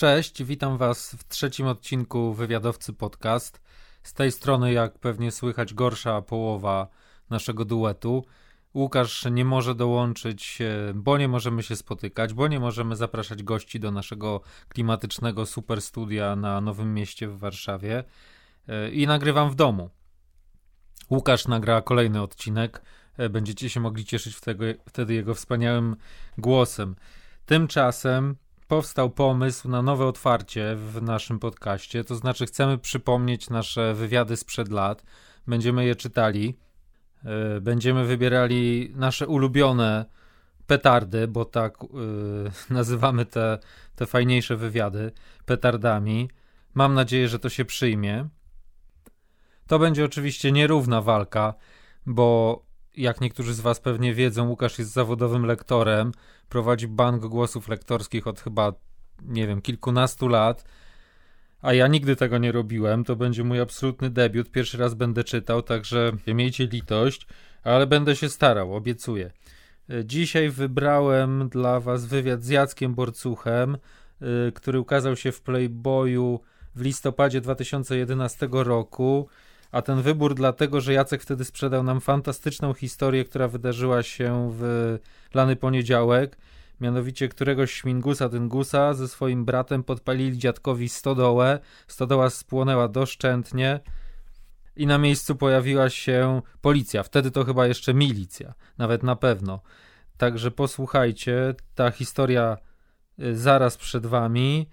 Cześć, witam Was w trzecim odcinku Wywiadowcy Podcast. Z tej strony, jak pewnie słychać, gorsza połowa naszego duetu. Łukasz nie może dołączyć, bo nie możemy się spotykać, bo nie możemy zapraszać gości do naszego klimatycznego superstudia na Nowym Mieście w Warszawie e, i nagrywam w domu. Łukasz nagra kolejny odcinek. E, będziecie się mogli cieszyć wtedy, wtedy jego wspaniałym głosem. Tymczasem powstał pomysł na nowe otwarcie w naszym podcaście, to znaczy chcemy przypomnieć nasze wywiady sprzed lat. Będziemy je czytali. E, będziemy wybierali nasze ulubione petardy, bo tak yy, nazywamy te, te fajniejsze wywiady petardami. Mam nadzieję, że to się przyjmie. To będzie oczywiście nierówna walka, bo jak niektórzy z Was pewnie wiedzą, Łukasz jest zawodowym lektorem, prowadzi bank głosów lektorskich od chyba, nie wiem, kilkunastu lat, a ja nigdy tego nie robiłem. To będzie mój absolutny debiut. Pierwszy raz będę czytał, także miejcie litość, ale będę się starał, obiecuję. Dzisiaj wybrałem dla Was wywiad z Jackiem Borcuchem, y, który ukazał się w Playboyu w listopadzie 2011 roku. A ten wybór dlatego, że Jacek wtedy sprzedał nam fantastyczną historię, która wydarzyła się w lany poniedziałek. Mianowicie któregoś śmingusa Dyngusa ze swoim bratem podpalili dziadkowi stodołę. Stodoła spłonęła doszczętnie i na miejscu pojawiła się policja. Wtedy to chyba jeszcze milicja, nawet na pewno. Także posłuchajcie, ta historia y, zaraz przed wami.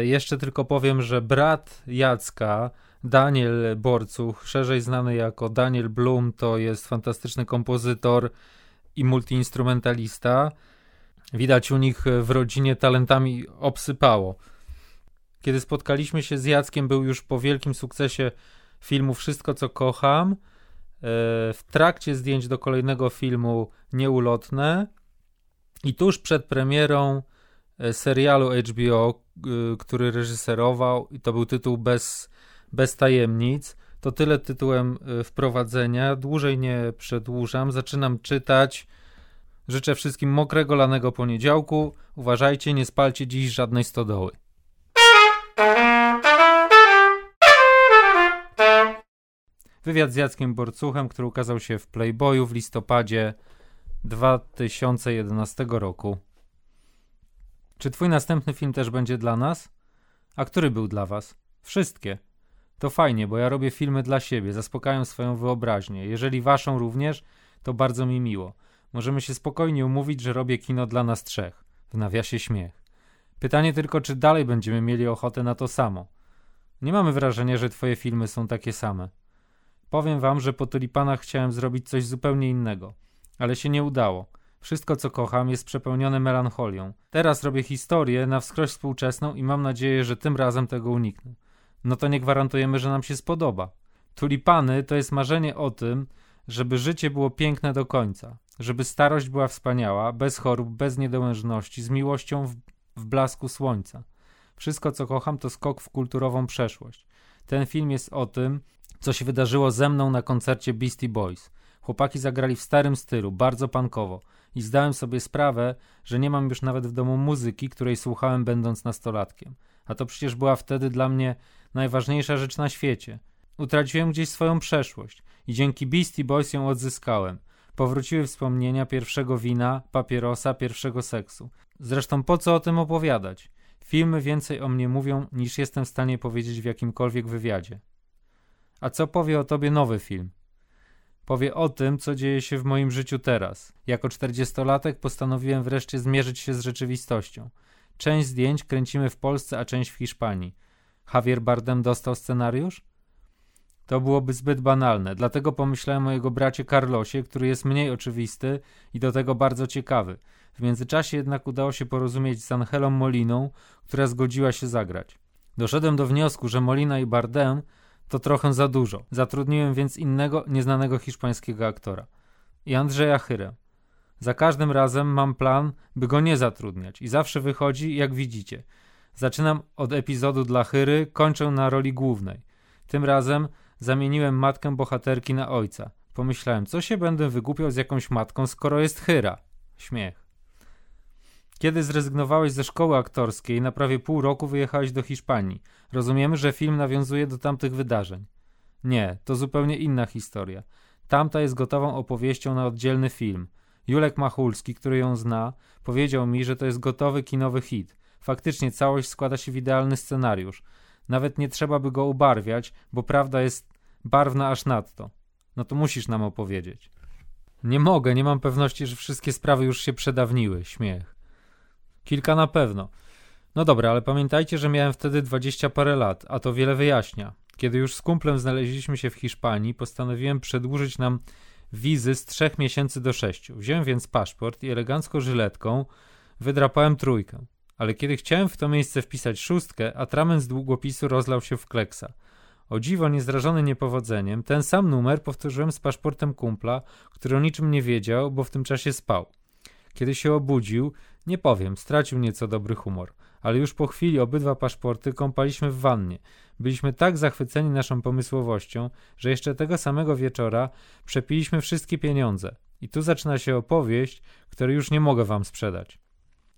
Y, jeszcze tylko powiem, że brat Jacka, Daniel Borcuch, szerzej znany jako Daniel Blum, to jest fantastyczny kompozytor i multiinstrumentalista. Widać u nich w rodzinie talentami obsypało. Kiedy spotkaliśmy się z Jackiem, był już po wielkim sukcesie filmu Wszystko co kocham. E, w trakcie zdjęć do kolejnego filmu Nieulotne i tuż przed premierą e, serialu HBO, e, który reżyserował, i to był tytuł bez bez tajemnic. To tyle tytułem y, wprowadzenia. Dłużej nie przedłużam. Zaczynam czytać. Życzę wszystkim mokrego lanego poniedziałku. Uważajcie, nie spalcie dziś żadnej stodoły. Wywiad z Jackiem Borcuchem, który ukazał się w Playboyu w listopadzie 2011 roku. Czy twój następny film też będzie dla nas? A który był dla was? Wszystkie. To fajnie, bo ja robię filmy dla siebie, zaspokajam swoją wyobraźnię. Jeżeli waszą również, to bardzo mi miło. Możemy się spokojnie umówić, że robię kino dla nas trzech. W nawiasie śmiech. Pytanie tylko, czy dalej będziemy mieli ochotę na to samo. Nie mamy wrażenia, że twoje filmy są takie same. Powiem wam, że po tulipanach chciałem zrobić coś zupełnie innego, ale się nie udało. Wszystko, co kocham, jest przepełnione melancholią. Teraz robię historię na wskroś współczesną i mam nadzieję, że tym razem tego uniknę no to nie gwarantujemy, że nam się spodoba. Tulipany to jest marzenie o tym, żeby życie było piękne do końca, żeby starość była wspaniała, bez chorób, bez niedołężności, z miłością w, w blasku słońca. Wszystko, co kocham, to skok w kulturową przeszłość. Ten film jest o tym, co się wydarzyło ze mną na koncercie Beastie Boys. Chłopaki zagrali w starym stylu, bardzo pankowo i zdałem sobie sprawę, że nie mam już nawet w domu muzyki, której słuchałem będąc nastolatkiem. A to przecież była wtedy dla mnie najważniejsza rzecz na świecie. Utraciłem gdzieś swoją przeszłość i dzięki Beastie Boys ją odzyskałem. Powróciły wspomnienia pierwszego wina, papierosa, pierwszego seksu. Zresztą po co o tym opowiadać? Filmy więcej o mnie mówią, niż jestem w stanie powiedzieć w jakimkolwiek wywiadzie. A co powie o tobie nowy film? Powie o tym, co dzieje się w moim życiu teraz. Jako czterdziestolatek postanowiłem wreszcie zmierzyć się z rzeczywistością. Część zdjęć kręcimy w Polsce, a część w Hiszpanii. Javier Bardem dostał scenariusz? To byłoby zbyt banalne, dlatego pomyślałem o jego bracie Carlosie, który jest mniej oczywisty i do tego bardzo ciekawy. W międzyczasie jednak udało się porozumieć z Angelą Moliną, która zgodziła się zagrać. Doszedłem do wniosku, że Molina i Bardem to trochę za dużo. Zatrudniłem więc innego, nieznanego hiszpańskiego aktora. I Andrzeja Chyrę. Za każdym razem mam plan, by go nie zatrudniać i zawsze wychodzi, jak widzicie – Zaczynam od epizodu dla Chyry, kończę na roli głównej. Tym razem zamieniłem matkę bohaterki na ojca. Pomyślałem, co się będę wygłupiał z jakąś matką, skoro jest Hyra. Śmiech. Kiedy zrezygnowałeś ze szkoły aktorskiej, na prawie pół roku wyjechałeś do Hiszpanii. Rozumiemy, że film nawiązuje do tamtych wydarzeń. Nie, to zupełnie inna historia. Tamta jest gotową opowieścią na oddzielny film. Julek Machulski, który ją zna, powiedział mi, że to jest gotowy kinowy hit. Faktycznie całość składa się w idealny scenariusz. Nawet nie trzeba by go ubarwiać, bo prawda jest barwna aż nadto. No to musisz nam opowiedzieć. Nie mogę, nie mam pewności, że wszystkie sprawy już się przedawniły. Śmiech. Kilka na pewno. No dobra, ale pamiętajcie, że miałem wtedy dwadzieścia parę lat, a to wiele wyjaśnia. Kiedy już z kumplem znaleźliśmy się w Hiszpanii, postanowiłem przedłużyć nam wizy z trzech miesięcy do sześciu. Wziąłem więc paszport i elegancko żyletką wydrapałem trójkę. Ale kiedy chciałem w to miejsce wpisać szóstkę, atrament z długopisu rozlał się w kleksa. O dziwo niezrażony niepowodzeniem, ten sam numer powtórzyłem z paszportem kumpla, który o niczym nie wiedział, bo w tym czasie spał. Kiedy się obudził, nie powiem, stracił nieco dobry humor, ale już po chwili obydwa paszporty kąpaliśmy w wannie. Byliśmy tak zachwyceni naszą pomysłowością, że jeszcze tego samego wieczora przepiliśmy wszystkie pieniądze. I tu zaczyna się opowieść, której już nie mogę wam sprzedać.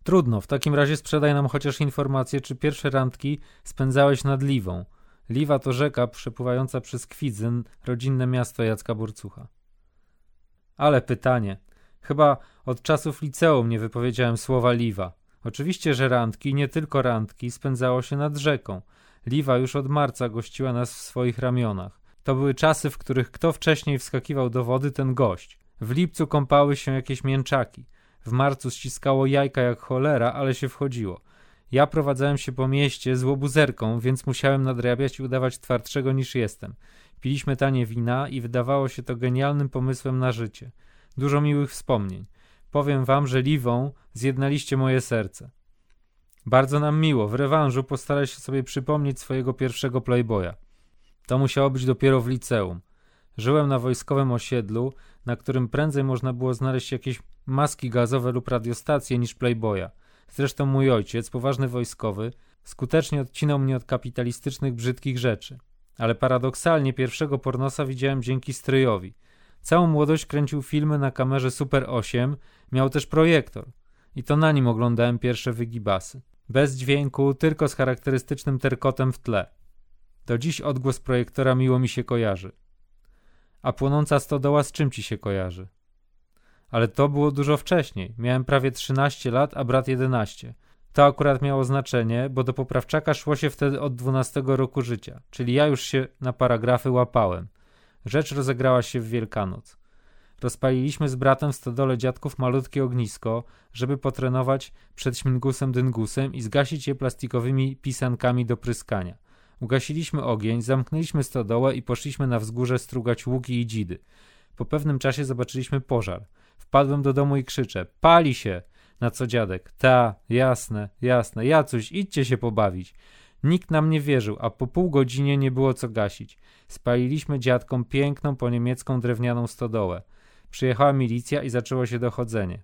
Trudno, w takim razie sprzedaj nam chociaż informację, czy pierwsze randki spędzałeś nad Liwą. Liwa to rzeka przepływająca przez Kwidzyn, rodzinne miasto Jacka Burcucha. Ale pytanie. Chyba od czasów liceum nie wypowiedziałem słowa Liwa. Oczywiście, że randki, nie tylko randki, spędzało się nad rzeką. Liwa już od marca gościła nas w swoich ramionach. To były czasy, w których kto wcześniej wskakiwał do wody, ten gość. W lipcu kąpały się jakieś mięczaki. W marcu ściskało jajka jak cholera, ale się wchodziło. Ja prowadzałem się po mieście z łobuzerką, więc musiałem nadrabiać i udawać twardszego niż jestem. Piliśmy tanie wina i wydawało się to genialnym pomysłem na życie. Dużo miłych wspomnień. Powiem wam, że Liwą zjednaliście moje serce. Bardzo nam miło. W rewanżu postaraj się sobie przypomnieć swojego pierwszego playboya. To musiało być dopiero w liceum. Żyłem na wojskowym osiedlu, na którym prędzej można było znaleźć jakieś maski gazowe lub radiostacje niż playboya. Zresztą mój ojciec, poważny wojskowy, skutecznie odcinał mnie od kapitalistycznych, brzydkich rzeczy. Ale paradoksalnie pierwszego pornosa widziałem dzięki stryjowi. Całą młodość kręcił filmy na kamerze Super 8, miał też projektor. I to na nim oglądałem pierwsze wygibasy. Bez dźwięku, tylko z charakterystycznym terkotem w tle. Do dziś odgłos projektora miło mi się kojarzy. A płonąca stodoła z czym ci się kojarzy? Ale to było dużo wcześniej. Miałem prawie 13 lat, a brat 11. To akurat miało znaczenie, bo do poprawczaka szło się wtedy od 12 roku życia, czyli ja już się na paragrafy łapałem. Rzecz rozegrała się w Wielkanoc. Rozpaliliśmy z bratem w stodole dziadków malutkie ognisko, żeby potrenować przed śmigusem dyngusem i zgasić je plastikowymi pisankami do pryskania. Ugasiliśmy ogień, zamknęliśmy stodołę i poszliśmy na wzgórze strugać łuki i dzidy. Po pewnym czasie zobaczyliśmy pożar. Wpadłem do domu i krzyczę: Pali się! Na co dziadek? Ta, jasne, jasne, Jacuś, idźcie się pobawić. Nikt nam nie wierzył, a po pół godzinie nie było co gasić. Spaliliśmy dziadkom piękną po niemiecką drewnianą stodołę. Przyjechała milicja i zaczęło się dochodzenie.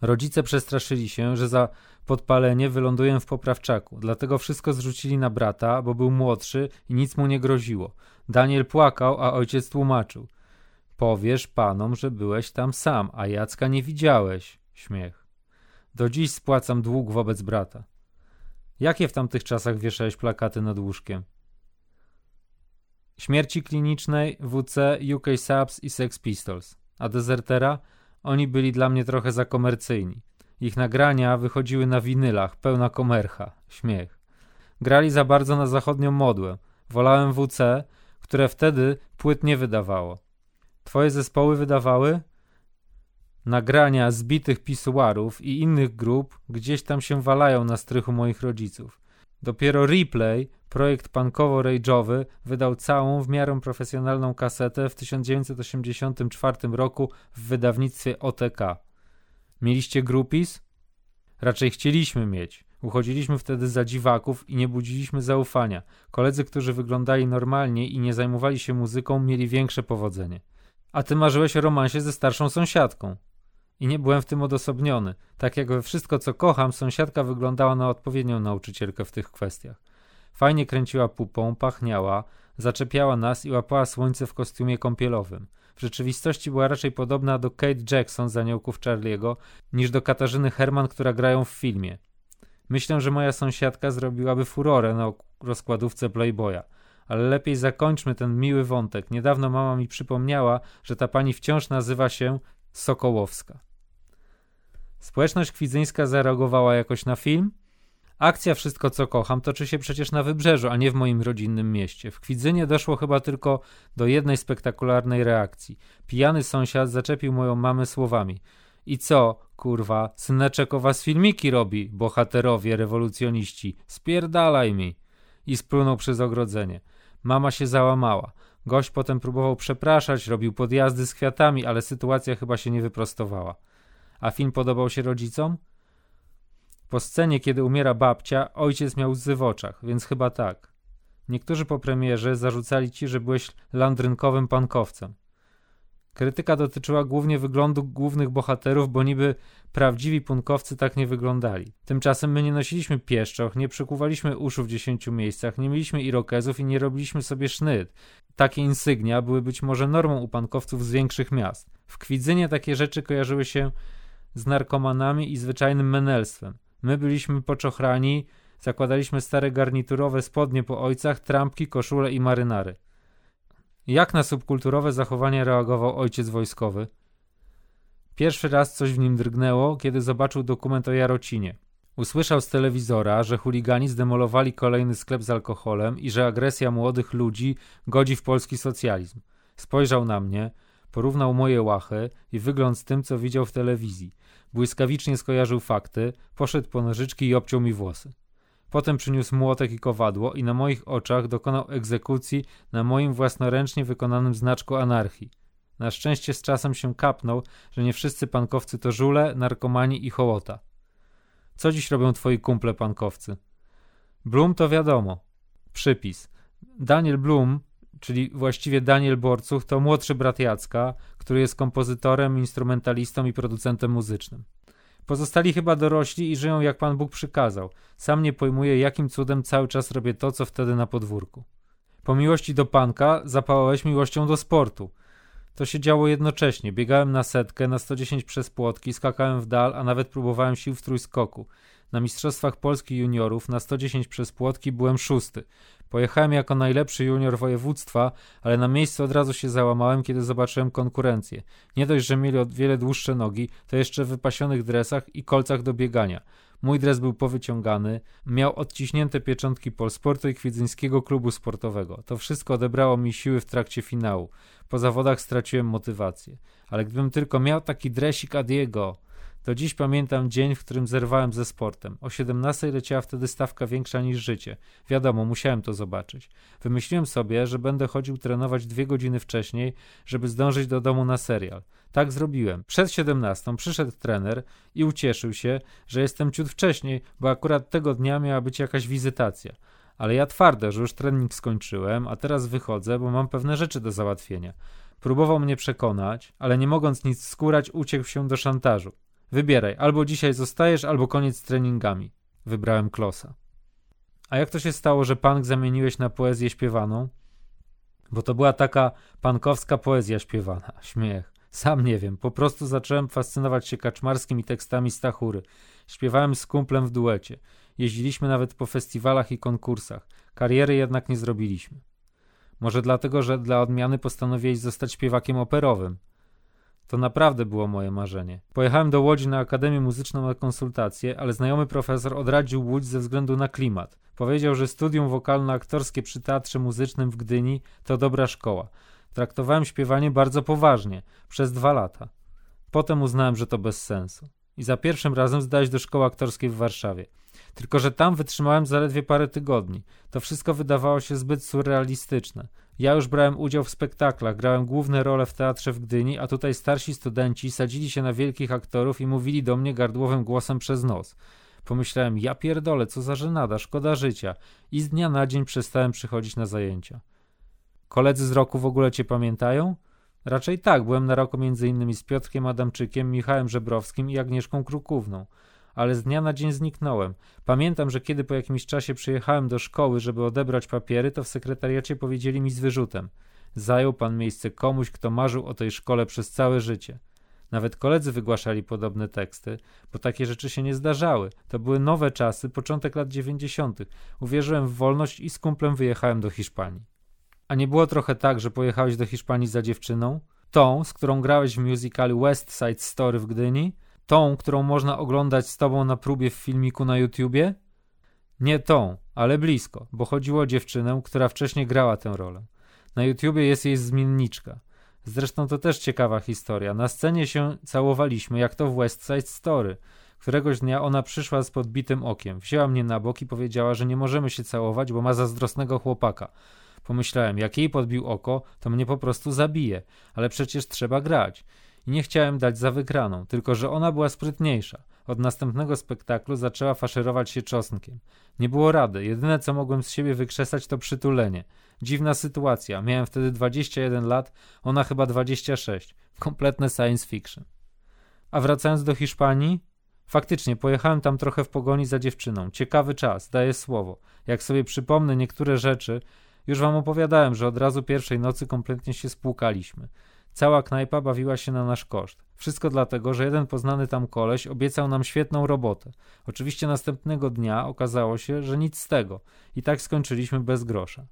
Rodzice przestraszyli się, że za podpalenie wyląduję w poprawczaku, dlatego wszystko zrzucili na brata, bo był młodszy i nic mu nie groziło. Daniel płakał, a ojciec tłumaczył. Powiesz panom, że byłeś tam sam, a Jacka nie widziałeś. Śmiech. Do dziś spłacam dług wobec brata. Jakie w tamtych czasach wieszałeś plakaty nad łóżkiem? Śmierci klinicznej, WC, UK Subs i Sex Pistols. A dezertera? Oni byli dla mnie trochę za komercyjni. Ich nagrania wychodziły na winylach, pełna komercha. Śmiech. Grali za bardzo na zachodnią modłę. Wolałem WC, które wtedy płyt nie wydawało. Twoje zespoły wydawały? Nagrania zbitych pisuarów i innych grup gdzieś tam się walają na strychu moich rodziców. Dopiero Replay, projekt punkowo-rage'owy, wydał całą w miarę profesjonalną kasetę w 1984 roku w wydawnictwie OTK. Mieliście grupis? Raczej chcieliśmy mieć. Uchodziliśmy wtedy za dziwaków i nie budziliśmy zaufania. Koledzy, którzy wyglądali normalnie i nie zajmowali się muzyką, mieli większe powodzenie. A ty marzyłeś o romansie ze starszą sąsiadką. I nie byłem w tym odosobniony. Tak jak we wszystko, co kocham, sąsiadka wyglądała na odpowiednią nauczycielkę w tych kwestiach. Fajnie kręciła pupą, pachniała, zaczepiała nas i łapała słońce w kostiumie kąpielowym. w rzeczywistości była raczej podobna do Kate Jackson z Aniołków Charlie'ego niż do Katarzyny Herman, która grają w filmie. Myślę, że moja sąsiadka zrobiłaby furorę na rozkładówce Playboya. Ale lepiej zakończmy ten miły wątek. Niedawno mama mi przypomniała, że ta pani wciąż nazywa się Sokołowska. Społeczność kwidzyńska zareagowała jakoś na film? Akcja Wszystko co kocham toczy się przecież na wybrzeżu, a nie w moim rodzinnym mieście. W Kwidzynie doszło chyba tylko do jednej spektakularnej reakcji. Pijany sąsiad zaczepił moją mamę słowami. I co, kurwa, syneczek o was filmiki robi, bohaterowie, rewolucjoniści, spierdalaj mi. I splunął przez ogrodzenie. Mama się załamała. Gość potem próbował przepraszać, robił podjazdy z kwiatami, ale sytuacja chyba się nie wyprostowała. A film podobał się rodzicom? Po scenie, kiedy umiera babcia, ojciec miał łzy w oczach, więc chyba tak. Niektórzy po premierze zarzucali ci, że byłeś landrynkowym pankowcem. Krytyka dotyczyła głównie wyglądu głównych bohaterów, bo niby prawdziwi punkowcy tak nie wyglądali. Tymczasem my nie nosiliśmy pieszczoch, nie przykuwaliśmy uszu w dziesięciu miejscach, nie mieliśmy irokezów i nie robiliśmy sobie sznyt. Takie insygnia były być może normą u pankowców z większych miast. W Kwidzynie takie rzeczy kojarzyły się z narkomanami i zwyczajnym menelstwem. My byliśmy poczochrani, zakładaliśmy stare garniturowe spodnie po ojcach, trampki, koszule i marynary. Jak na subkulturowe zachowanie reagował ojciec wojskowy? Pierwszy raz coś w nim drgnęło, kiedy zobaczył dokument o Jarocinie. Usłyszał z telewizora, że chuligani zdemolowali kolejny sklep z alkoholem i że agresja młodych ludzi godzi w polski socjalizm. Spojrzał na mnie, porównał moje łachy i wygląd z tym, co widział w telewizji. Błyskawicznie skojarzył fakty, poszedł po nożyczki i obciął mi włosy. Potem przyniósł młotek i kowadło i na moich oczach dokonał egzekucji na moim własnoręcznie wykonanym znaczku anarchii. Na szczęście z czasem się kapnął, że nie wszyscy pankowcy to żule, narkomani i hołota. Co dziś robią twoi kumple pankowcy? Blum to wiadomo. Przypis. Daniel Blum, czyli właściwie Daniel Borcuch, to młodszy brat Jacka, który jest kompozytorem, instrumentalistą i producentem muzycznym. Pozostali chyba dorośli i żyją jak Pan Bóg przykazał. Sam nie pojmuję, jakim cudem cały czas robię to, co wtedy na podwórku. Po miłości do panka zapałałeś miłością do sportu. To się działo jednocześnie. Biegałem na setkę, na 110 przez płotki, skakałem w dal, a nawet próbowałem sił w trójskoku. Na Mistrzostwach Polski Juniorów na 110 przez płotki byłem szósty. Pojechałem jako najlepszy junior województwa, ale na miejscu od razu się załamałem, kiedy zobaczyłem konkurencję. Nie dość, że mieli o wiele dłuższe nogi, to jeszcze w wypasionych dresach i kolcach do biegania. Mój dres był powyciągany, miał odciśnięte pieczątki Polsportu i Kwidzyńskiego Klubu Sportowego. To wszystko odebrało mi siły w trakcie finału. Po zawodach straciłem motywację. Ale gdybym tylko miał taki dresik Adiego, do dziś pamiętam dzień, w którym zerwałem ze sportem. O 17 leciała wtedy stawka większa niż życie. Wiadomo, musiałem to zobaczyć. Wymyśliłem sobie, że będę chodził trenować dwie godziny wcześniej, żeby zdążyć do domu na serial. Tak zrobiłem. Przed 17 przyszedł trener i ucieszył się, że jestem ciut wcześniej, bo akurat tego dnia miała być jakaś wizytacja. Ale ja twarde, że już trening skończyłem, a teraz wychodzę, bo mam pewne rzeczy do załatwienia. Próbował mnie przekonać, ale nie mogąc nic skórać, uciekł się do szantażu. Wybieraj, albo dzisiaj zostajesz, albo koniec z treningami. Wybrałem Klosa. A jak to się stało, że punk zamieniłeś na poezję śpiewaną? Bo to była taka pankowska poezja śpiewana. Śmiech. Sam nie wiem. Po prostu zacząłem fascynować się kaczmarskimi tekstami Stachury. Śpiewałem z kumplem w duecie. Jeździliśmy nawet po festiwalach i konkursach. Kariery jednak nie zrobiliśmy. Może dlatego, że dla odmiany postanowiłeś zostać śpiewakiem operowym. To naprawdę było moje marzenie. Pojechałem do Łodzi na Akademię Muzyczną na konsultacje, ale znajomy profesor odradził Łódź ze względu na klimat. Powiedział, że studium wokalno-aktorskie przy Teatrze Muzycznym w Gdyni to dobra szkoła. Traktowałem śpiewanie bardzo poważnie, przez dwa lata. Potem uznałem, że to bez sensu. I za pierwszym razem zdałeś do szkoły aktorskiej w Warszawie. Tylko, że tam wytrzymałem zaledwie parę tygodni. To wszystko wydawało się zbyt surrealistyczne. Ja już brałem udział w spektaklach, grałem główne role w teatrze w Gdyni, a tutaj starsi studenci sadzili się na wielkich aktorów i mówili do mnie gardłowym głosem przez nos. Pomyślałem, ja pierdolę, co za żenada, szkoda życia. I z dnia na dzień przestałem przychodzić na zajęcia. Koledzy z roku w ogóle cię pamiętają? Raczej tak, byłem na roku innymi z Piotrkiem Adamczykiem, Michałem Żebrowskim i Agnieszką Krukówną ale z dnia na dzień zniknąłem. Pamiętam, że kiedy po jakimś czasie przyjechałem do szkoły, żeby odebrać papiery, to w sekretariacie powiedzieli mi z wyrzutem. Zajął pan miejsce komuś, kto marzył o tej szkole przez całe życie. Nawet koledzy wygłaszali podobne teksty, bo takie rzeczy się nie zdarzały. To były nowe czasy, początek lat dziewięćdziesiątych. Uwierzyłem w wolność i z kumplem wyjechałem do Hiszpanii. A nie było trochę tak, że pojechałeś do Hiszpanii za dziewczyną? Tą, z którą grałeś w musicalu West Side Story w Gdyni? Tą, którą można oglądać z tobą na próbie w filmiku na YouTubie? Nie tą, ale blisko, bo chodziło o dziewczynę, która wcześniej grała tę rolę. Na YouTubie jest jej zmienniczka. Zresztą to też ciekawa historia. Na scenie się całowaliśmy, jak to w West Side Story. Któregoś dnia ona przyszła z podbitym okiem. Wzięła mnie na bok i powiedziała, że nie możemy się całować, bo ma zazdrosnego chłopaka. Pomyślałem, jak jej podbił oko, to mnie po prostu zabije, ale przecież trzeba grać. I nie chciałem dać za wygraną, tylko że ona była sprytniejsza. Od następnego spektaklu zaczęła faszerować się czosnkiem. Nie było rady, jedyne co mogłem z siebie wykrzesać to przytulenie. Dziwna sytuacja, miałem wtedy 21 lat, ona chyba 26. Kompletne science fiction. A wracając do Hiszpanii, faktycznie pojechałem tam trochę w pogoni za dziewczyną. Ciekawy czas, daję słowo. Jak sobie przypomnę niektóre rzeczy, już wam opowiadałem, że od razu pierwszej nocy kompletnie się spłukaliśmy. Cała knajpa bawiła się na nasz koszt. Wszystko dlatego, że jeden poznany tam koleś obiecał nam świetną robotę. Oczywiście następnego dnia okazało się, że nic z tego. I tak skończyliśmy bez grosza.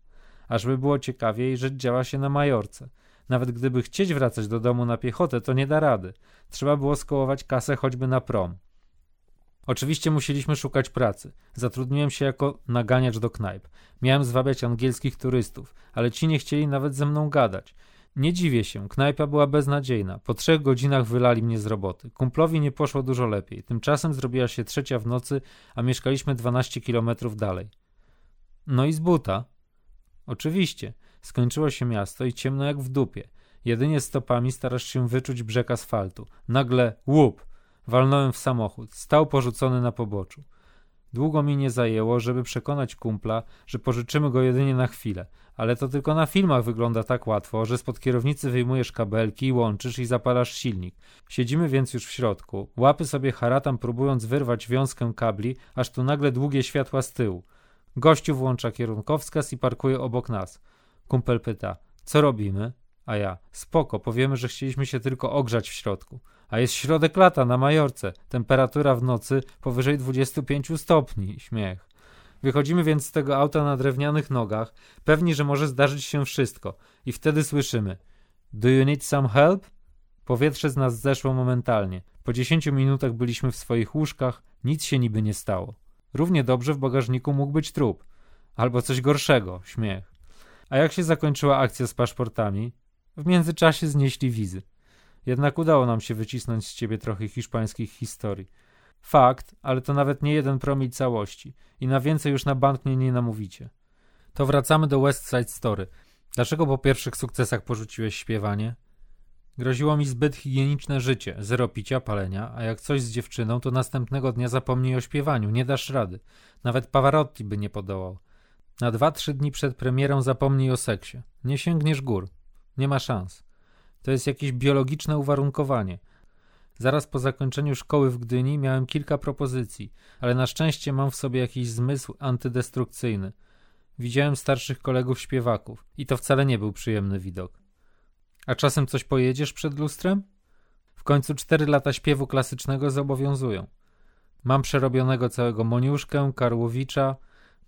Ażby było ciekawiej, że działa się na Majorce. Nawet gdyby chcieć wracać do domu na piechotę, to nie da rady. Trzeba było skołować kasę choćby na prom. Oczywiście musieliśmy szukać pracy. Zatrudniłem się jako naganiacz do knajp. Miałem zwabiać angielskich turystów, ale ci nie chcieli nawet ze mną gadać. Nie dziwię się, knajpa była beznadziejna. Po trzech godzinach wylali mnie z roboty. Kumplowi nie poszło dużo lepiej. Tymczasem zrobiła się trzecia w nocy, a mieszkaliśmy 12 kilometrów dalej. No i z buta. Oczywiście. Skończyło się miasto i ciemno jak w dupie. Jedynie stopami starasz się wyczuć brzeg asfaltu. Nagle łup! Walnąłem w samochód. Stał porzucony na poboczu. Długo mi nie zajęło, żeby przekonać kumpla, że pożyczymy go jedynie na chwilę, ale to tylko na filmach wygląda tak łatwo, że spod kierownicy wyjmujesz kabelki, łączysz i zapalasz silnik. Siedzimy więc już w środku, łapy sobie haratam próbując wyrwać wiązkę kabli, aż tu nagle długie światła z tyłu. Gościu włącza kierunkowskaz i parkuje obok nas. Kumpel pyta, co robimy? A ja, spoko, powiemy, że chcieliśmy się tylko ogrzać w środku. A jest środek lata na Majorce, temperatura w nocy powyżej 25 stopni. Śmiech. Wychodzimy więc z tego auta na drewnianych nogach, pewni, że może zdarzyć się wszystko. I wtedy słyszymy Do you need some help? Powietrze z nas zeszło momentalnie. Po 10 minutach byliśmy w swoich łóżkach, nic się niby nie stało. Równie dobrze w bagażniku mógł być trup. Albo coś gorszego, śmiech. A jak się zakończyła akcja z paszportami? W międzyczasie znieśli wizy. Jednak udało nam się wycisnąć z ciebie trochę hiszpańskich historii. Fakt, ale to nawet nie jeden promil całości. I na więcej już na bank mnie nie namówicie. To wracamy do West Side Story. Dlaczego po pierwszych sukcesach porzuciłeś śpiewanie? Groziło mi zbyt higieniczne życie, zero picia, palenia, a jak coś z dziewczyną, to następnego dnia zapomnij o śpiewaniu, nie dasz rady. Nawet Pavarotti by nie podołał. Na dwa, trzy dni przed premierą zapomnij o seksie. Nie sięgniesz gór. Nie ma szans. To jest jakieś biologiczne uwarunkowanie. Zaraz po zakończeniu szkoły w Gdyni miałem kilka propozycji, ale na szczęście mam w sobie jakiś zmysł antydestrukcyjny. Widziałem starszych kolegów śpiewaków i to wcale nie był przyjemny widok. A czasem coś pojedziesz przed lustrem? W końcu cztery lata śpiewu klasycznego zobowiązują. Mam przerobionego całego Moniuszkę, Karłowicza.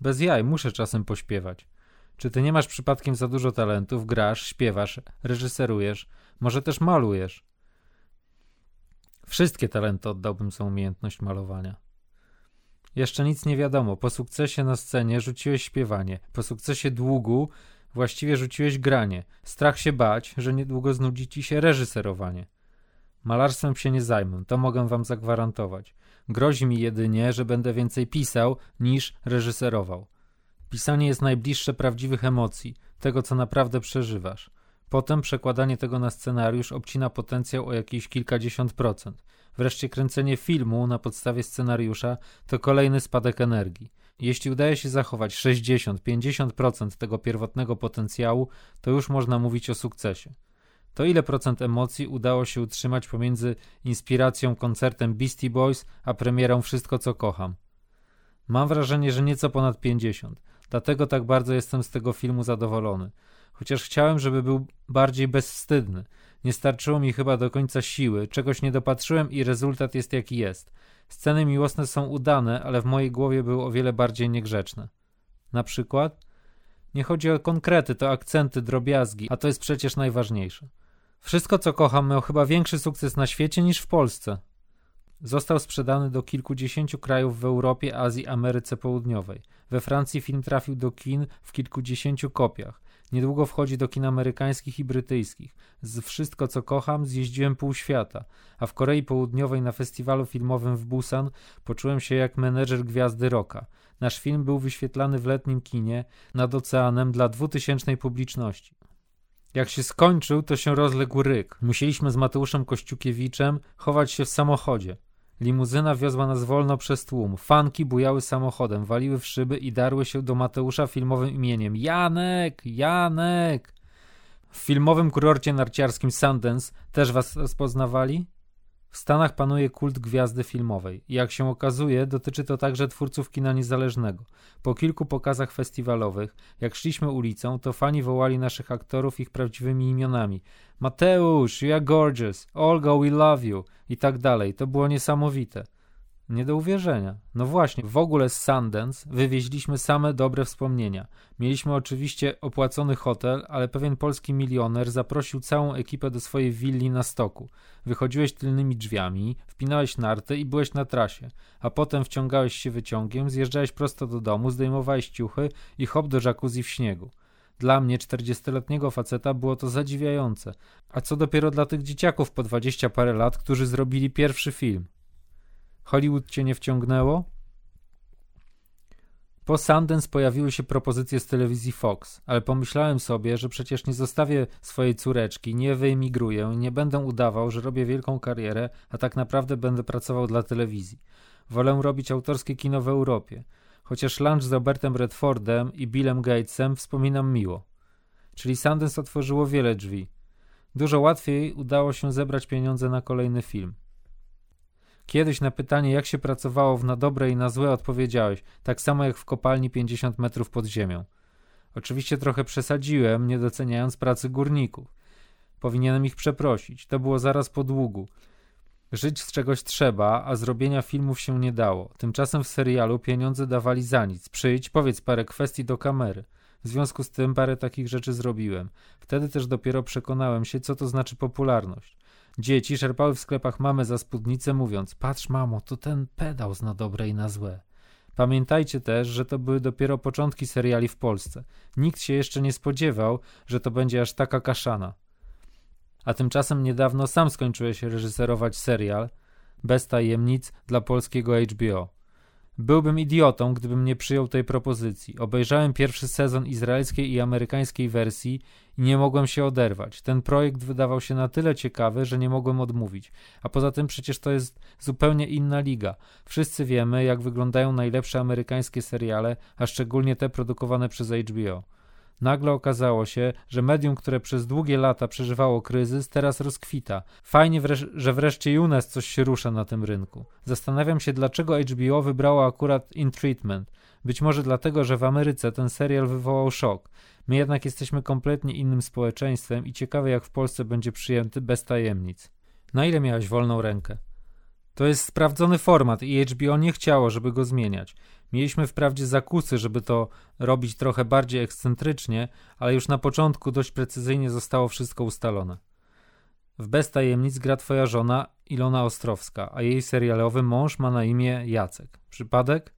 Bez jaj, muszę czasem pośpiewać. Czy ty nie masz przypadkiem za dużo talentów? Grasz, śpiewasz, reżyserujesz, może też malujesz. Wszystkie talenty oddałbym za umiejętność malowania. Jeszcze nic nie wiadomo. Po sukcesie na scenie rzuciłeś śpiewanie. Po sukcesie długu właściwie rzuciłeś granie. Strach się bać, że niedługo znudzi ci się reżyserowanie. Malarstwem się nie zajmę, to mogę wam zagwarantować. Grozi mi jedynie, że będę więcej pisał niż reżyserował. Pisanie jest najbliższe prawdziwych emocji, tego co naprawdę przeżywasz. Potem przekładanie tego na scenariusz obcina potencjał o jakieś kilkadziesiąt procent. Wreszcie kręcenie filmu na podstawie scenariusza to kolejny spadek energii. Jeśli udaje się zachować 60-50% tego pierwotnego potencjału, to już można mówić o sukcesie. To ile procent emocji udało się utrzymać pomiędzy inspiracją koncertem Beastie Boys a premierą Wszystko co kocham? Mam wrażenie, że nieco ponad 50. Dlatego tak bardzo jestem z tego filmu zadowolony. Chociaż chciałem, żeby był bardziej bezwstydny. Nie starczyło mi chyba do końca siły, czegoś nie dopatrzyłem i rezultat jest jaki jest. Sceny miłosne są udane, ale w mojej głowie były o wiele bardziej niegrzeczne. Na przykład? Nie chodzi o konkrety, to akcenty, drobiazgi, a to jest przecież najważniejsze. Wszystko, co kocham, miał chyba większy sukces na świecie niż w Polsce. Został sprzedany do kilkudziesięciu krajów w Europie, Azji, Ameryce Południowej. We Francji film trafił do kin w kilkudziesięciu kopiach. Niedługo wchodzi do kin amerykańskich i brytyjskich. Z Wszystko co kocham zjeździłem pół świata, a w Korei Południowej na festiwalu filmowym w Busan poczułem się jak menedżer gwiazdy rocka. Nasz film był wyświetlany w letnim kinie nad oceanem dla dwutysięcznej publiczności. Jak się skończył, to się rozległ ryk. Musieliśmy z Mateuszem Kościukiewiczem chować się w samochodzie. Limuzyna wiozła nas wolno przez tłum. Fanki bujały samochodem, waliły w szyby i darły się do Mateusza filmowym imieniem. Janek! Janek! W filmowym kurorcie narciarskim Sundance też was rozpoznawali? W Stanach panuje kult gwiazdy filmowej jak się okazuje, dotyczy to także twórców kina niezależnego. Po kilku pokazach festiwalowych, jak szliśmy ulicą, to fani wołali naszych aktorów ich prawdziwymi imionami. Mateusz, you are gorgeous, Olga, we love you i tak dalej. To było niesamowite. Nie do uwierzenia. No właśnie, w ogóle z Sundance wywieźliśmy same dobre wspomnienia. Mieliśmy oczywiście opłacony hotel, ale pewien polski milioner zaprosił całą ekipę do swojej willi na stoku. Wychodziłeś tylnymi drzwiami, wpinałeś narty i byłeś na trasie, a potem wciągałeś się wyciągiem, zjeżdżałeś prosto do domu, zdejmowałeś ciuchy i hop do jacuzzi w śniegu. Dla mnie, czterdziestoletniego faceta, było to zadziwiające. A co dopiero dla tych dzieciaków po dwadzieścia parę lat, którzy zrobili pierwszy film. Hollywood cię nie wciągnęło? Po Sundance pojawiły się propozycje z telewizji Fox, ale pomyślałem sobie, że przecież nie zostawię swojej córeczki, nie wyemigruję, nie będę udawał, że robię wielką karierę, a tak naprawdę będę pracował dla telewizji. Wolę robić autorskie kino w Europie. Chociaż lunch z Robertem Redfordem i Billem Gatesem wspominam miło. Czyli Sundance otworzyło wiele drzwi. Dużo łatwiej udało się zebrać pieniądze na kolejny film. Kiedyś na pytanie, jak się pracowało w na dobre i na złe, odpowiedziałeś, tak samo jak w kopalni 50 metrów pod ziemią. Oczywiście trochę przesadziłem, nie doceniając pracy górników. Powinienem ich przeprosić. To było zaraz po długu. Żyć z czegoś trzeba, a zrobienia filmów się nie dało. Tymczasem w serialu pieniądze dawali za nic. Przyjdź, powiedz parę kwestii do kamery. W związku z tym parę takich rzeczy zrobiłem. Wtedy też dopiero przekonałem się, co to znaczy popularność. Dzieci szarpały w sklepach mamy za spódnicę, mówiąc: Patrz, mamo, to ten pedał zna dobre i na złe. Pamiętajcie też, że to były dopiero początki seriali w Polsce. Nikt się jeszcze nie spodziewał, że to będzie aż taka kaszana. A tymczasem niedawno sam skończyłeś reżyserować serial bez tajemnic dla polskiego HBO. Byłbym idiotą, gdybym nie przyjął tej propozycji. Obejrzałem pierwszy sezon izraelskiej i amerykańskiej wersji i nie mogłem się oderwać. Ten projekt wydawał się na tyle ciekawy, że nie mogłem odmówić. A poza tym przecież to jest zupełnie inna liga. Wszyscy wiemy, jak wyglądają najlepsze amerykańskie seriale, a szczególnie te produkowane przez HBO. Nagle okazało się, że medium, które przez długie lata przeżywało kryzys, teraz rozkwita. Fajnie, wresz że wreszcie u nas coś się rusza na tym rynku. Zastanawiam się, dlaczego HBO wybrało akurat In Treatment. Być może dlatego, że w Ameryce ten serial wywołał szok. My jednak jesteśmy kompletnie innym społeczeństwem i ciekawe, jak w Polsce będzie przyjęty bez tajemnic. Na ile miałeś wolną rękę? To jest sprawdzony format i HBO nie chciało, żeby go zmieniać. Mieliśmy wprawdzie zakusy, żeby to robić trochę bardziej ekscentrycznie, ale już na początku dość precyzyjnie zostało wszystko ustalone. W Bez Tajemnic gra twoja żona Ilona Ostrowska, a jej serialowy mąż ma na imię Jacek. Przypadek?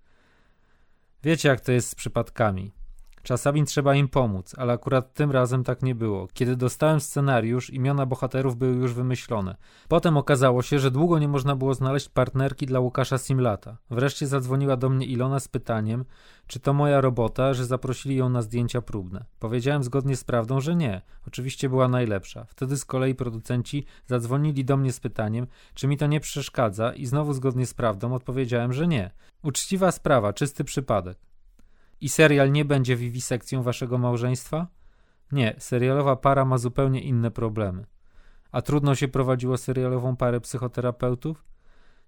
Wiecie jak to jest z przypadkami. Czasami trzeba im pomóc, ale akurat tym razem tak nie było. Kiedy dostałem scenariusz, imiona bohaterów były już wymyślone. Potem okazało się, że długo nie można było znaleźć partnerki dla Łukasza Simlata. Wreszcie zadzwoniła do mnie Ilona z pytaniem, czy to moja robota, że zaprosili ją na zdjęcia próbne. Powiedziałem zgodnie z prawdą, że nie. Oczywiście była najlepsza. Wtedy z kolei producenci zadzwonili do mnie z pytaniem, czy mi to nie przeszkadza i znowu zgodnie z prawdą odpowiedziałem, że nie. Uczciwa sprawa, czysty przypadek. I serial nie będzie wiwisekcją waszego małżeństwa? Nie, serialowa para ma zupełnie inne problemy. A trudno się prowadziło serialową parę psychoterapeutów?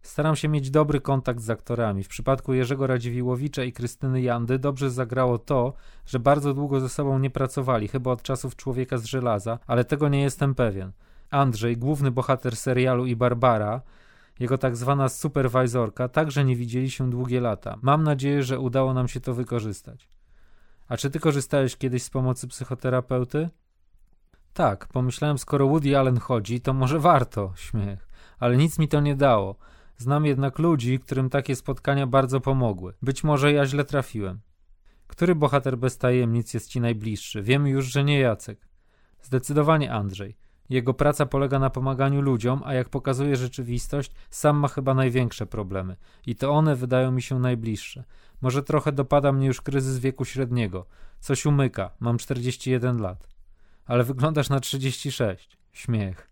Staram się mieć dobry kontakt z aktorami. W przypadku Jerzego Radziwiłowicza i Krystyny Jandy dobrze zagrało to, że bardzo długo ze sobą nie pracowali, chyba od czasów Człowieka z żelaza, ale tego nie jestem pewien. Andrzej, główny bohater serialu i Barbara, jego tak zwana superwajzorka, także nie widzieli się długie lata. Mam nadzieję, że udało nam się to wykorzystać. A czy ty korzystałeś kiedyś z pomocy psychoterapeuty? Tak, pomyślałem, skoro Woody Allen chodzi, to może warto, śmiech. Ale nic mi to nie dało. Znam jednak ludzi, którym takie spotkania bardzo pomogły. Być może ja źle trafiłem. Który bohater bez tajemnic jest ci najbliższy? Wiem już, że nie Jacek. Zdecydowanie Andrzej. Jego praca polega na pomaganiu ludziom, a jak pokazuje rzeczywistość, sam ma chyba największe problemy. I to one wydają mi się najbliższe. Może trochę dopada mnie już kryzys wieku średniego. Coś umyka, mam 41 lat. Ale wyglądasz na 36. Śmiech.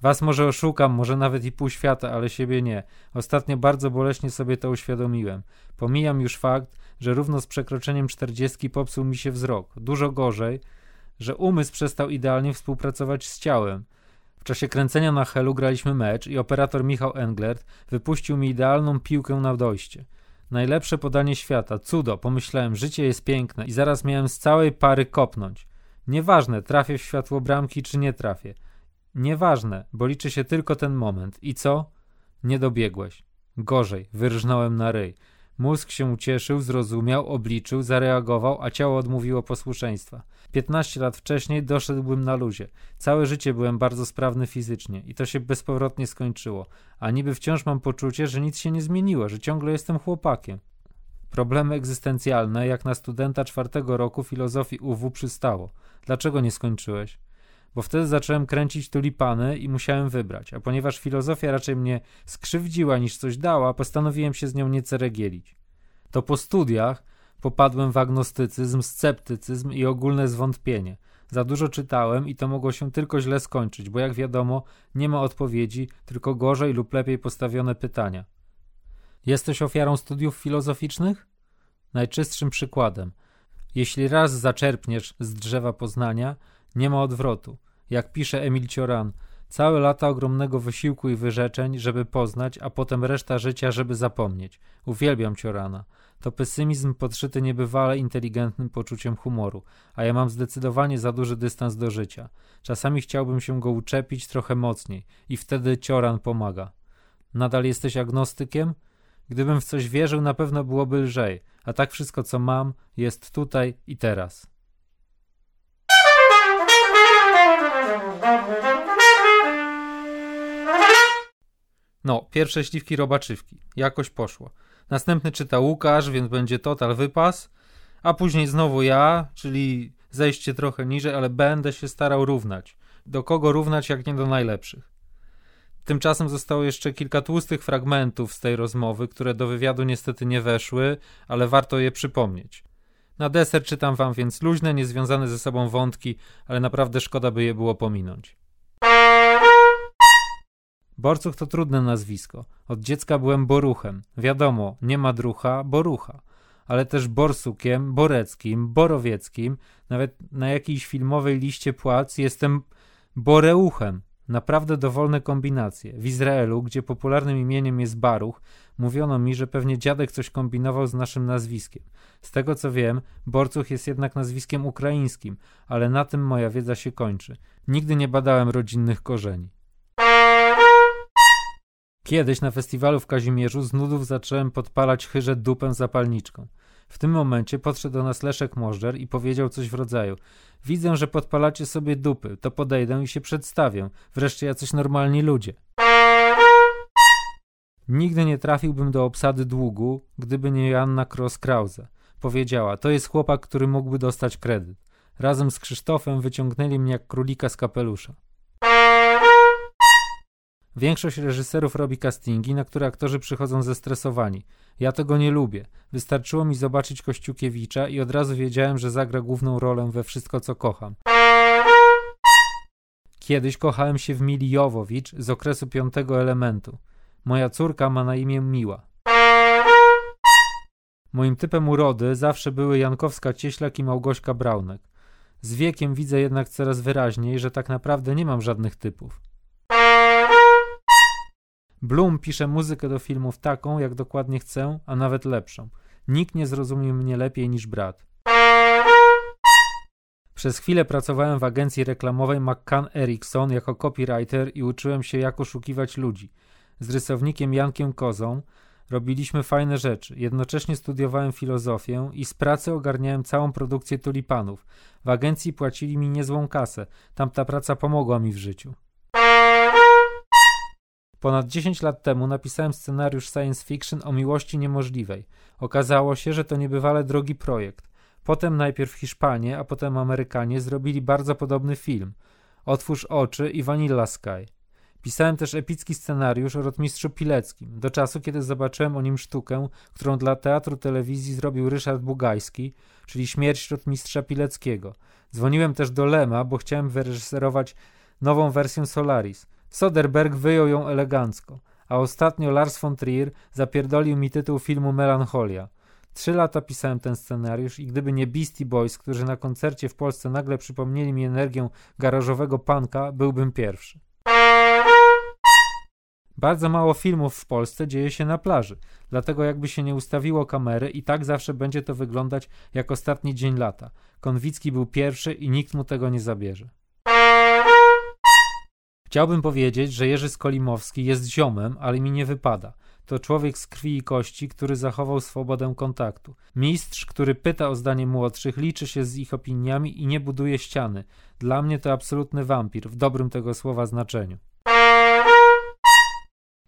Was może oszukam, może nawet i pół świata, ale siebie nie. Ostatnio bardzo boleśnie sobie to uświadomiłem. Pomijam już fakt, że równo z przekroczeniem czterdziestki popsuł mi się wzrok. Dużo gorzej, że umysł przestał idealnie współpracować z ciałem. W czasie kręcenia na Helu graliśmy mecz i operator Michał Englert wypuścił mi idealną piłkę na dojście. Najlepsze podanie świata, cudo, pomyślałem, życie jest piękne i zaraz miałem z całej pary kopnąć. Nieważne, trafię w światło bramki czy nie trafię. Nieważne, bo liczy się tylko ten moment. I co? Nie dobiegłeś. Gorzej, wyrżnąłem na ryj. Mózg się ucieszył, zrozumiał, obliczył, zareagował, a ciało odmówiło posłuszeństwa. 15 lat wcześniej doszedłbym na luzie. Całe życie byłem bardzo sprawny fizycznie i to się bezpowrotnie skończyło. A niby wciąż mam poczucie, że nic się nie zmieniło, że ciągle jestem chłopakiem. Problemy egzystencjalne, jak na studenta czwartego roku filozofii UW przystało. Dlaczego nie skończyłeś? Bo wtedy zacząłem kręcić tulipany i musiałem wybrać, a ponieważ filozofia raczej mnie skrzywdziła niż coś dała, postanowiłem się z nią nie ceregielić. To po studiach popadłem w agnostycyzm, sceptycyzm i ogólne zwątpienie. Za dużo czytałem i to mogło się tylko źle skończyć, bo jak wiadomo, nie ma odpowiedzi, tylko gorzej lub lepiej postawione pytania. Jesteś ofiarą studiów filozoficznych? Najczystszym przykładem. Jeśli raz zaczerpniesz z drzewa poznania, nie ma odwrotu. Jak pisze Emil Cioran, całe lata ogromnego wysiłku i wyrzeczeń, żeby poznać, a potem reszta życia, żeby zapomnieć. Uwielbiam Ciorana. To pesymizm podszyty niebywale inteligentnym poczuciem humoru, a ja mam zdecydowanie za duży dystans do życia. Czasami chciałbym się go uczepić trochę mocniej i wtedy Cioran pomaga. Nadal jesteś agnostykiem? Gdybym w coś wierzył, na pewno byłoby lżej, a tak wszystko, co mam, jest tutaj i teraz. No, pierwsze śliwki robaczywki. Jakoś poszło. Następny czyta Łukasz, więc będzie total wypas. A później znowu ja, czyli zejście trochę niżej, ale będę się starał równać. Do kogo równać, jak nie do najlepszych. Tymczasem zostało jeszcze kilka tłustych fragmentów z tej rozmowy, które do wywiadu niestety nie weszły, ale warto je przypomnieć. Na deser czytam wam więc luźne, niezwiązane ze sobą wątki, ale naprawdę szkoda by je było pominąć. Borcuch to trudne nazwisko. Od dziecka byłem Boruchem. Wiadomo, nie ma drucha, Borucha. Ale też Borsukiem, Boreckim, Borowieckim. Nawet na jakiejś filmowej liście płac jestem Boreuchem. Naprawdę dowolne kombinacje. W Izraelu, gdzie popularnym imieniem jest Baruch, mówiono mi, że pewnie dziadek coś kombinował z naszym nazwiskiem. Z tego co wiem, Borcuch jest jednak nazwiskiem ukraińskim, ale na tym moja wiedza się kończy. Nigdy nie badałem rodzinnych korzeni. Kiedyś na festiwalu w Kazimierzu z nudów zacząłem podpalać chyże dupę zapalniczką. W tym momencie podszedł do nas Leszek Możdżer i powiedział coś w rodzaju Widzę, że podpalacie sobie dupy, to podejdę i się przedstawię. Wreszcie jacyś normalni ludzie. Nigdy nie trafiłbym do obsady długu, gdyby nie Joanna Cross-Krause. Powiedziała, to jest chłopak, który mógłby dostać kredyt. Razem z Krzysztofem wyciągnęli mnie jak królika z kapelusza. Większość reżyserów robi castingi, na które aktorzy przychodzą zestresowani. Ja tego nie lubię. Wystarczyło mi zobaczyć Kościukiewicza i od razu wiedziałem, że zagra główną rolę we wszystko, co kocham. Kiedyś kochałem się w Mili Jowowicz z okresu piątego elementu. Moja córka ma na imię Miła. Moim typem urody zawsze były Jankowska Cieślak i Małgośka Braunek. Z wiekiem widzę jednak coraz wyraźniej, że tak naprawdę nie mam żadnych typów. Bloom pisze muzykę do filmów taką, jak dokładnie chcę, a nawet lepszą. Nikt nie zrozumie mnie lepiej niż brat. Przez chwilę pracowałem w agencji reklamowej McCann Erickson jako copywriter i uczyłem się, jak oszukiwać ludzi. Z rysownikiem Jankiem Kozą robiliśmy fajne rzeczy. Jednocześnie studiowałem filozofię i z pracy ogarniałem całą produkcję tulipanów. W agencji płacili mi niezłą kasę. Tamta praca pomogła mi w życiu. Ponad 10 lat temu napisałem scenariusz science fiction o miłości niemożliwej. Okazało się, że to niebywale drogi projekt. Potem najpierw Hiszpanie, a potem Amerykanie zrobili bardzo podobny film. Otwórz oczy i Vanilla Sky. Pisałem też epicki scenariusz o rotmistrzu Pileckim, do czasu, kiedy zobaczyłem o nim sztukę, którą dla teatru telewizji zrobił Ryszard Bugajski, czyli Śmierć rotmistrza Pileckiego. Dzwoniłem też do Lema, bo chciałem wyreżyserować nową wersję Solaris. Soderbergh wyjął ją elegancko, a ostatnio Lars von Trier zapierdolił mi tytuł filmu Melancholia. Trzy lata pisałem ten scenariusz i gdyby nie Beastie Boys, którzy na koncercie w Polsce nagle przypomnieli mi energię garażowego punka, byłbym pierwszy. Bardzo mało filmów w Polsce dzieje się na plaży, dlatego jakby się nie ustawiło kamery i tak zawsze będzie to wyglądać jak ostatni dzień lata. Konwicki był pierwszy i nikt mu tego nie zabierze. Chciałbym powiedzieć, że Jerzy Skolimowski jest ziomem, ale mi nie wypada. To człowiek z krwi i kości, który zachował swobodę kontaktu. Mistrz, który pyta o zdanie młodszych, liczy się z ich opiniami i nie buduje ściany. Dla mnie to absolutny wampir, w dobrym tego słowa znaczeniu.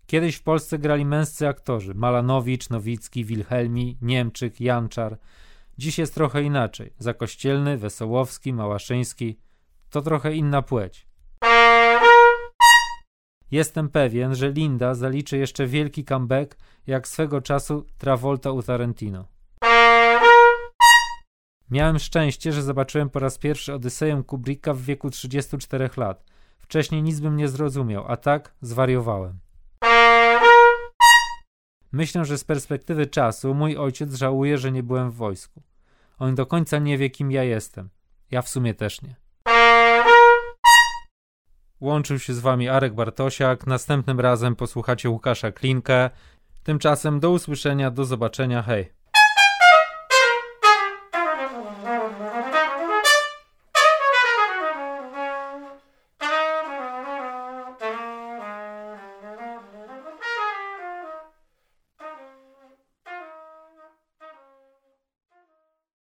Kiedyś w Polsce grali męscy aktorzy: Malanowicz, Nowicki, Wilhelmi, Niemczyk, Janczar. Dziś jest trochę inaczej. Zakościelny, Wesołowski, Małaszyński to trochę inna płeć. Jestem pewien, że Linda zaliczy jeszcze wielki comeback, jak swego czasu Travolta u Tarantino. Miałem szczęście, że zobaczyłem po raz pierwszy Odyseję Kubricka w wieku 34 lat. Wcześniej nic bym nie zrozumiał, a tak zwariowałem. Myślę, że z perspektywy czasu mój ojciec żałuje, że nie byłem w wojsku. On do końca nie wie, kim ja jestem. Ja w sumie też nie. Łączył się z wami Arek Bartosiak. Następnym razem posłuchacie Łukasza Klinkę. Tymczasem do usłyszenia, do zobaczenia, hej.